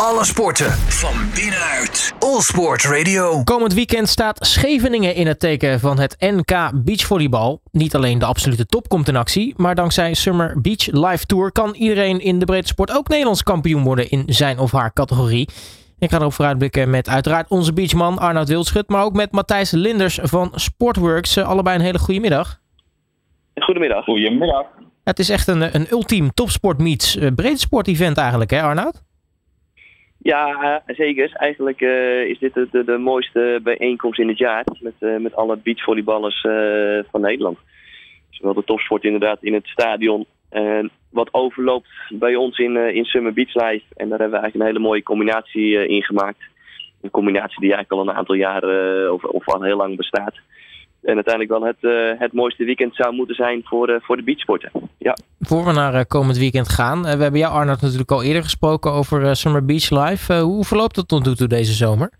Alle sporten van binnenuit. All Sport Radio. Komend weekend staat Scheveningen in het teken van het NK Beachvolleybal. Niet alleen de absolute top komt in actie, maar dankzij Summer Beach Live Tour kan iedereen in de breedte sport ook Nederlands kampioen worden in zijn of haar categorie. Ik ga erop vooruitblikken met uiteraard onze beachman Arnoud Wildschut, maar ook met Matthijs Linders van Sportworks. Eh, Allebei een hele goede middag. Goedemiddag. Goedemiddag. Het is echt een, een ultiem topsport meets eh, breedsport event eigenlijk hè Arnoud? Ja, eh, zeker. Eigenlijk eh, is dit de, de, de mooiste bijeenkomst in het jaar met, eh, met alle beachvolleyballers van Nederland. Zowel de topsport inderdaad in het stadion. En wat overloopt bij ons in, in Summer Beach Live. En daar hebben we eigenlijk een hele mooie combinatie in gemaakt. Een combinatie die eigenlijk al een aantal jaren of, of al heel lang bestaat. En uiteindelijk wel het, eh, het mooiste weekend zou moeten zijn voor, eh, voor de beachsporten. Ja. Voor we naar eh, komend weekend gaan. we hebben jou Arnoud natuurlijk al eerder gesproken over Summer Beach Live. Hoe verloopt het tot nu toe deze zomer?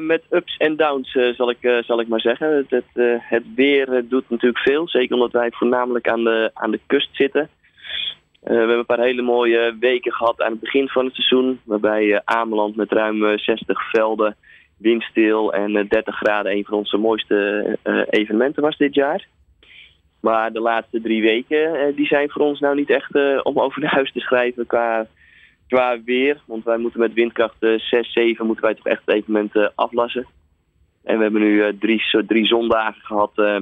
Met ups en downs zal, ik, zal ik maar zeggen. Het, het, het weer doet natuurlijk veel. Zeker omdat wij voornamelijk aan de, aan de kust zitten. We hebben een paar hele mooie weken gehad aan het begin van het seizoen. Waarbij Ameland met ruim eh, 60 velden, windstil en eh, 30 graden een van onze mooiste eh, evenementen was dit jaar. Maar de laatste drie weken eh, die zijn voor ons nou niet echt eh, om over naar huis te schrijven qua qua weer. Want wij moeten met windkracht eh, 6, 7 moeten wij toch echt het evenement eh, aflassen. En we hebben nu eh, drie, zo- drie zondagen gehad eh,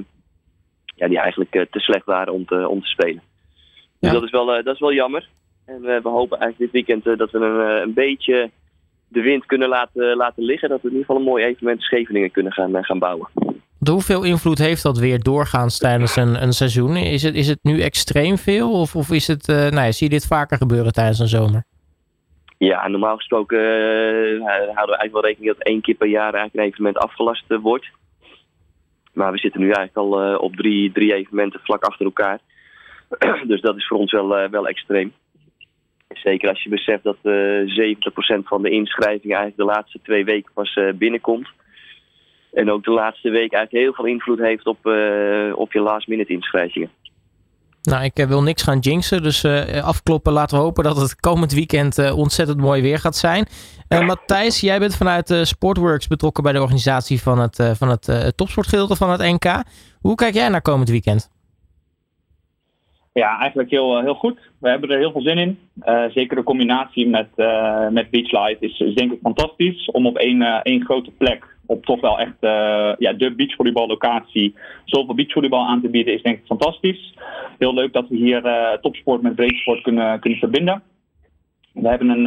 ja, die eigenlijk eh, te slecht waren om te, om te spelen. Dus Ja. dat, is wel, eh, dat is wel jammer. En eh, we hopen eigenlijk dit weekend eh, dat we een, eh, een beetje de wind kunnen laten, laten liggen. Dat we in ieder geval een mooi evenement in Scheveningen kunnen gaan, eh, gaan bouwen. De hoeveel invloed heeft dat weer doorgaans tijdens een, een seizoen? Is het, is het nu extreem veel? Of, of is het, eh, nou ja, zie je dit vaker gebeuren tijdens een zomer? Ja, normaal gesproken eh, houden we eigenlijk wel rekening dat één keer per jaar eigenlijk een evenement afgelast wordt. Maar we zitten nu eigenlijk al op drie, drie evenementen vlak achter elkaar. dus dat is voor ons wel, wel extreem. Zeker als je beseft dat eh 70% van de inschrijvingen eigenlijk de laatste twee weken pas eh, binnenkomt. En ook de laatste week eigenlijk heel veel invloed heeft op, eh, op je last minute inschrijvingen. Nou, ik eh, wil niks gaan jinxen, dus eh, afkloppen. Laten we hopen dat het komend weekend eh, ontzettend mooi weer gaat zijn. Eh, Matthijs, jij bent vanuit eh, Sportworks betrokken bij de organisatie van het, eh, van het eh, topsportgedeelte van het NK. Hoe kijk jij naar komend weekend? Ja, eigenlijk heel, eh, heel goed. We hebben er heel veel zin in. Eh, zeker de combinatie met, eh met Beach Light is, denk ik fantastisch. Om op één, één grote plek, op toch wel echt ja, de beachvolleyballocatie, zoveel beachvolleybal aan te bieden, is denk ik fantastisch. Heel leuk dat we hier topsport met breedsport kunnen, kunnen verbinden. We hebben een,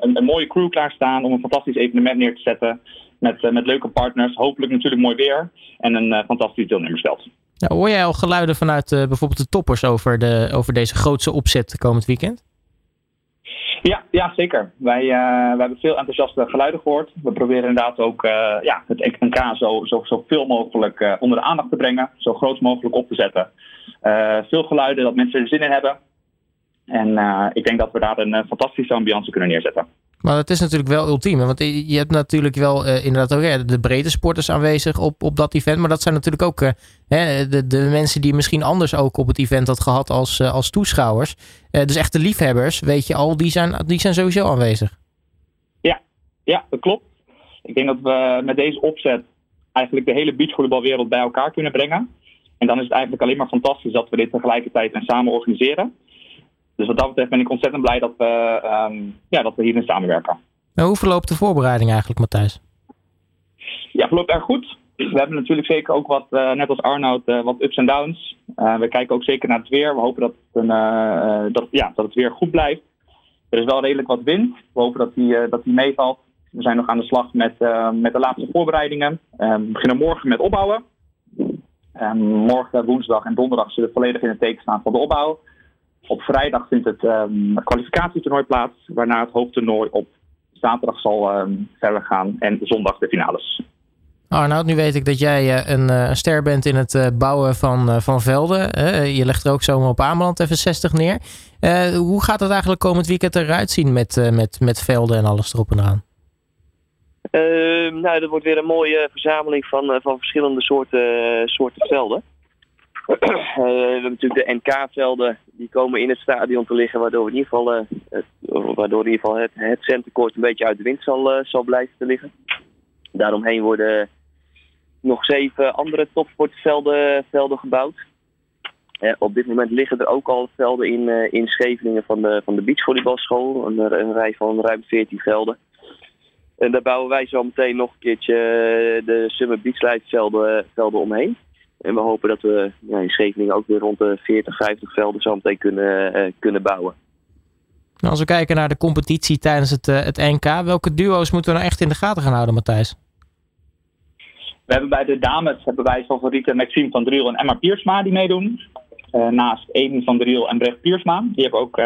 een, een mooie crew klaarstaan om een fantastisch evenement neer te zetten. Met, met leuke partners, hopelijk natuurlijk mooi weer en een fantastisch deelnemersveld. Ja, hoor jij al geluiden vanuit eh, bijvoorbeeld de toppers over, de, over deze grootse opzet komend weekend? Ja, ja zeker. Wij, eh, wij hebben veel enthousiaste geluiden gehoord. We proberen inderdaad ook eh, ja, het NK zo, zo, zo veel mogelijk onder de aandacht te brengen. Zo groot mogelijk op te zetten. Veel geluiden dat mensen er zin in hebben. En ik denk dat we daar een fantastische ambiance kunnen neerzetten. Maar het is natuurlijk wel ultiem. Want je hebt natuurlijk wel eh, inderdaad ook ja, de breedte sporters aanwezig op, op dat event. Maar dat zijn natuurlijk ook eh, hè, de, de mensen die misschien anders ook op het event had gehad als, eh, als toeschouwers. Dus echte liefhebbers, weet je al, die zijn, die zijn sowieso aanwezig. Ja, dat klopt. Ik denk dat we met deze opzet eigenlijk de hele beachvolleybalwereld bij elkaar kunnen brengen. En dan is het eigenlijk alleen maar fantastisch dat we dit tegelijkertijd en samen organiseren. Dus wat dat betreft ben ik ontzettend blij dat we, ehm, ja, dat we hierin samenwerken. Nou, hoe verloopt de voorbereiding eigenlijk, Matthijs? Ja, verloopt erg goed. We hebben natuurlijk zeker ook wat, eh, net als Arnoud, eh, wat ups en downs. Eh, we kijken ook zeker naar het weer. We hopen dat het, een, dat, ja, dat het weer goed blijft. Er is wel redelijk wat wind. We hopen dat die, dat die meevalt. We zijn nog aan de slag met, met de laatste voorbereidingen. Eh, we beginnen morgen met opbouwen. En morgen, woensdag en donderdag zullen volledig in het teken staan van de opbouw. Op vrijdag vindt het ehm, kwalificatietoernooi plaats, waarna het hoofdtoernooi op zaterdag zal ehm, verder gaan en zondag de finales. Arnoud, nu weet ik dat jij eh, een eh, ster bent in het eh, bouwen van, van velden. Je legt er ook zomaar op Ameland even 60 neer. Eh, hoe gaat het eigenlijk komend weekend eruit zien met, met, met velden en alles erop en eraan? Ehm, nou, dat wordt weer een mooie verzameling van, van verschillende soorten, soorten velden. We hebben natuurlijk de NK-velden die komen in het stadion te liggen, waardoor, in ieder geval, uh, het, waardoor in ieder geval het, het centercourt een beetje uit de wind zal, zal blijven te liggen. Daaromheen worden nog zeven andere topsportvelden velden gebouwd. op dit moment liggen er ook al velden in, in Scheveningen van de, van de beachvolleybalschool. Een, een rij van ruim 14 velden. En daar bouwen wij zo meteen nog een keertje de Summer Beach velden, velden omheen. En we hopen dat we ja, in Scheveningen ook weer rond de 40, 50 velden zo meteen kunnen, uh, kunnen bouwen. Nou, als we kijken naar de competitie tijdens het, uh, het NK, welke duo's moeten we nou echt in de gaten gaan houden, Matthijs? We hebben bij de dames hebben wij favorieten Maxime van Driel en Emma Piersma die meedoen. Uh, naast Eden van Driel en Brecht Piersma. Die hebben ook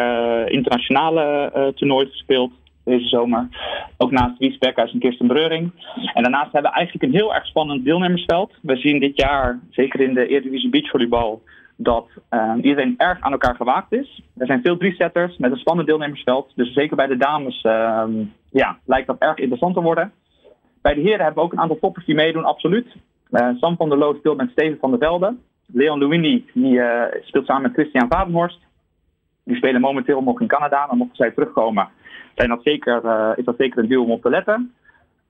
internationale toernooien gespeeld deze zomer. Ook naast Wies en Kirsten Breuring. En daarnaast hebben we eigenlijk een heel erg spannend deelnemersveld. We zien dit jaar, zeker in de Eredivisie Beachvolleybal, dat uh, iedereen erg aan elkaar gewaagd is. Er zijn veel drie-setters met een spannend deelnemersveld. Dus zeker bij de dames uh, ja, lijkt dat erg interessant te worden. Bij de heren hebben we ook een aantal toppers die meedoen, absoluut. Uh, Sam van der Loos speelt met Steven van der Velde. Leon Luini die, speelt samen met Christian Vadenhorst. Die spelen momenteel nog in Canada. Dan mochten zij terugkomen, zijn dat zeker, uh, is dat zeker een duo om op te letten.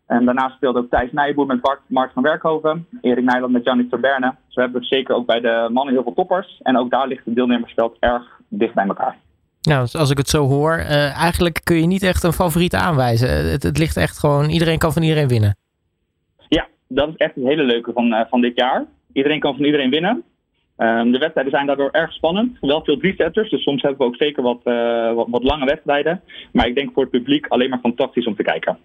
En daarnaast speelde ook Thijs Nijboer met Bart, Mark van Werkhoven. Erik Nijland met Janik Terberne. Zo hebben we zeker ook bij de mannen heel veel toppers. En ook daar ligt het deelnemersveld erg dicht bij elkaar. Nou, dus als ik het zo hoor, uh, eigenlijk kun je niet echt een favoriet aanwijzen. Het, het, ligt echt gewoon, iedereen kan van iedereen winnen. Ja, dat is echt het hele leuke van, uh, van dit jaar. Iedereen kan van iedereen winnen. Um, de wedstrijden zijn daardoor erg spannend. Wel veel drie-setters, dus soms hebben we ook zeker wat, uh, wat, wat, lange wedstrijden. Maar ik denk voor het publiek alleen maar fantastisch om te kijken.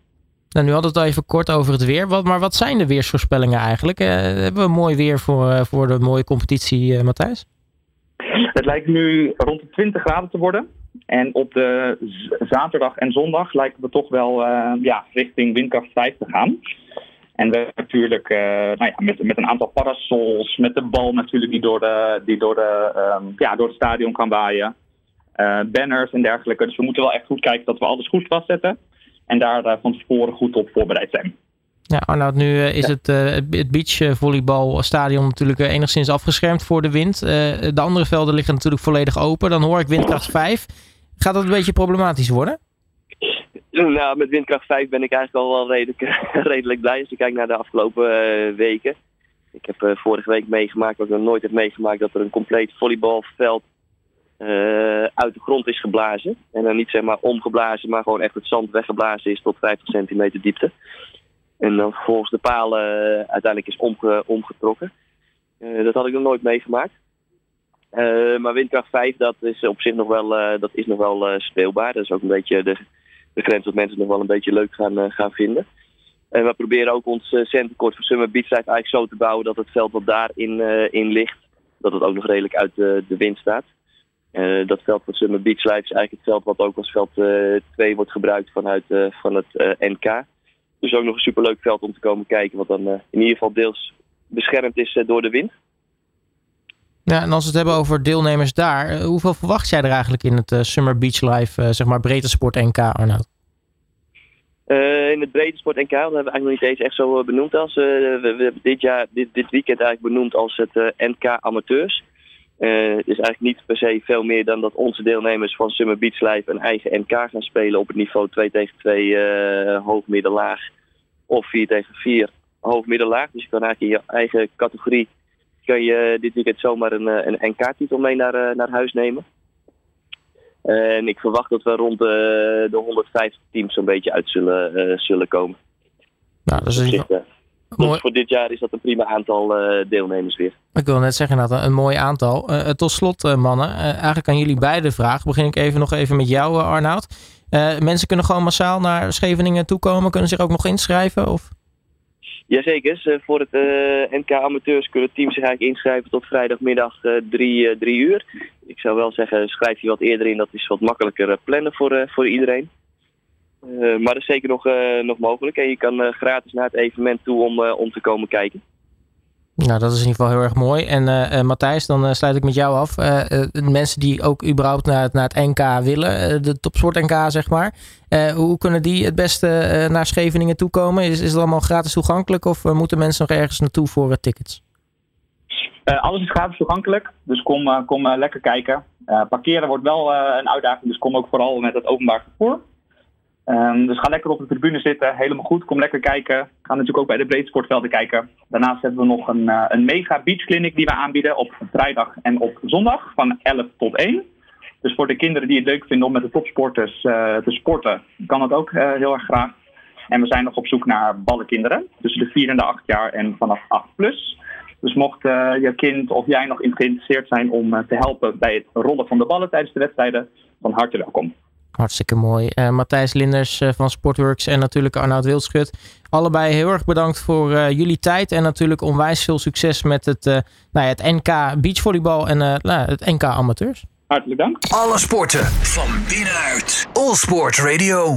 Nou, nu hadden we het al even kort over het weer. Wat, maar wat zijn de weersvoorspellingen eigenlijk? Uh, hebben we mooi weer voor, uh, voor de mooie competitie, Matthijs? Het lijkt nu rond de 20 graden te worden. En op de zaterdag en zondag lijken we toch wel ja, richting windkracht 5 te gaan. En we hebben natuurlijk uh, nou ja, met, met een aantal parasols, met de bal natuurlijk die door, de, die door, de, um, ja, door het stadion kan waaien. Uh, banners en dergelijke. Dus we moeten wel echt goed kijken dat we alles goed vastzetten. En daar uh, van tevoren goed op voorbereid zijn. Ja, Arnoud, nu is het, het beachvolleybalstadion natuurlijk enigszins afgeschermd voor de wind. de andere velden liggen natuurlijk volledig open. Dan hoor ik windkracht 5. Gaat dat een beetje problematisch worden? Nou, met windkracht 5 ben ik eigenlijk al wel redelijk, redelijk blij als je kijkt naar de afgelopen uh, weken. Ik heb uh, vorige week meegemaakt, wat ik nog nooit heb meegemaakt, dat er een compleet volleybalveld uh, uit de grond is geblazen. En dan niet zeg maar omgeblazen, maar gewoon echt het zand weggeblazen is tot 50 centimeter diepte. En dan vervolgens de palen uiteindelijk is omge omgetrokken. dat had ik nog nooit meegemaakt. maar windkracht 5, dat is op zich nog wel, dat is nog wel speelbaar. Dat is ook een beetje de de grens wat mensen nog wel een beetje leuk gaan, uh, gaan vinden. En we proberen ook ons uh, centercourt voor Summer Beach eigenlijk zo te bouwen dat het veld wat daarin uh, in ligt, dat het ook nog redelijk uit de, wind staat. dat veld van Summer Beach Life is eigenlijk het veld wat ook als veld 2 wordt gebruikt vanuit van het NK. Dus ook nog een superleuk veld om te komen kijken, wat dan in ieder geval deels beschermd is door de wind. Ja, en als we het hebben over deelnemers daar, eh, hoeveel verwacht jij er eigenlijk in het uh, Summer Beach Live, uh, zeg maar breedte sport NK, Arnoud? In het breedte sport NK, dat hebben we eigenlijk nog niet eens echt zo benoemd als, we, we, hebben dit, jaar, dit, dit weekend eigenlijk benoemd als het NK amateurs. het is eigenlijk niet per se veel meer dan dat onze deelnemers van Summer Beach Live een eigen NK gaan spelen op het niveau 2 tegen 2 hoog, of 4 tegen 4 hoog, midden, laag. Dus je kan eigenlijk in je eigen categorie kun je dit weekend zomaar een, eh, een NK-titel mee naar, eh, naar huis nemen. En ik verwacht dat we rond de, de 150 teams zo'n beetje uit zullen, zullen komen. Nou, dat is een... Dus, dus voor dit jaar is dat een prima aantal uh, deelnemers weer. Ik wil net zeggen, dat een mooi aantal. Uh, tot slot, uh, mannen, eigenlijk aan jullie beide vraag. Begin ik even nog even met jou, Arnoud. mensen kunnen gewoon massaal naar Scheveningen toekomen. Kunnen zich ook nog inschrijven? Of? Jazeker, voor het uh, NK Amateurs kunnen teams zich eigenlijk inschrijven tot vrijdagmiddag uh, drie, uh, drie uur. Ik zou wel zeggen, schrijf je wat eerder in, dat is wat makkelijker plannen voor, voor iedereen. maar dat is zeker nog, nog mogelijk en je kan gratis naar het evenement toe om, om te komen kijken. Nou, dat is in ieder geval heel erg mooi. En uh, Matthijs, dan uh, sluit ik met jou af. Mensen die ook überhaupt naar het, naar het NK willen, de topsport NK zeg maar. hoe kunnen die het beste naar Scheveningen toekomen? Is, is het allemaal gratis toegankelijk of moeten mensen nog ergens naartoe voor tickets? alles is gratis toegankelijk, dus kom, kom lekker kijken. parkeren wordt wel een uitdaging, dus kom ook vooral met het openbaar vervoer. Um, dus ga lekker op de tribune zitten, helemaal goed. Kom lekker kijken. Ga natuurlijk ook bij de breedsportvelden kijken. Daarnaast hebben we nog een, uh, een mega beachclinic die we aanbieden op vrijdag en op zondag van 11 tot 1. Dus voor de kinderen die het leuk vinden om met de topsporters uh, te sporten, kan dat ook uh, heel erg graag. En we zijn nog op zoek naar ballenkinderen tussen de 4 en de 8 jaar en vanaf 8 plus. Dus mocht je kind of jij nog geïnteresseerd zijn om te helpen bij het rollen van de ballen tijdens de wedstrijden, van harte welkom. Hartstikke mooi. Uh, Matthijs Linders uh, van Sportworks en natuurlijk Arnoud Wildschut. Allebei heel erg bedankt voor uh, jullie tijd. En natuurlijk onwijs veel succes met het, nou ja, het NK beachvolleybal en nou, het NK amateurs. Hartelijk dank. Alle sporten van binnenuit. All Sport Radio.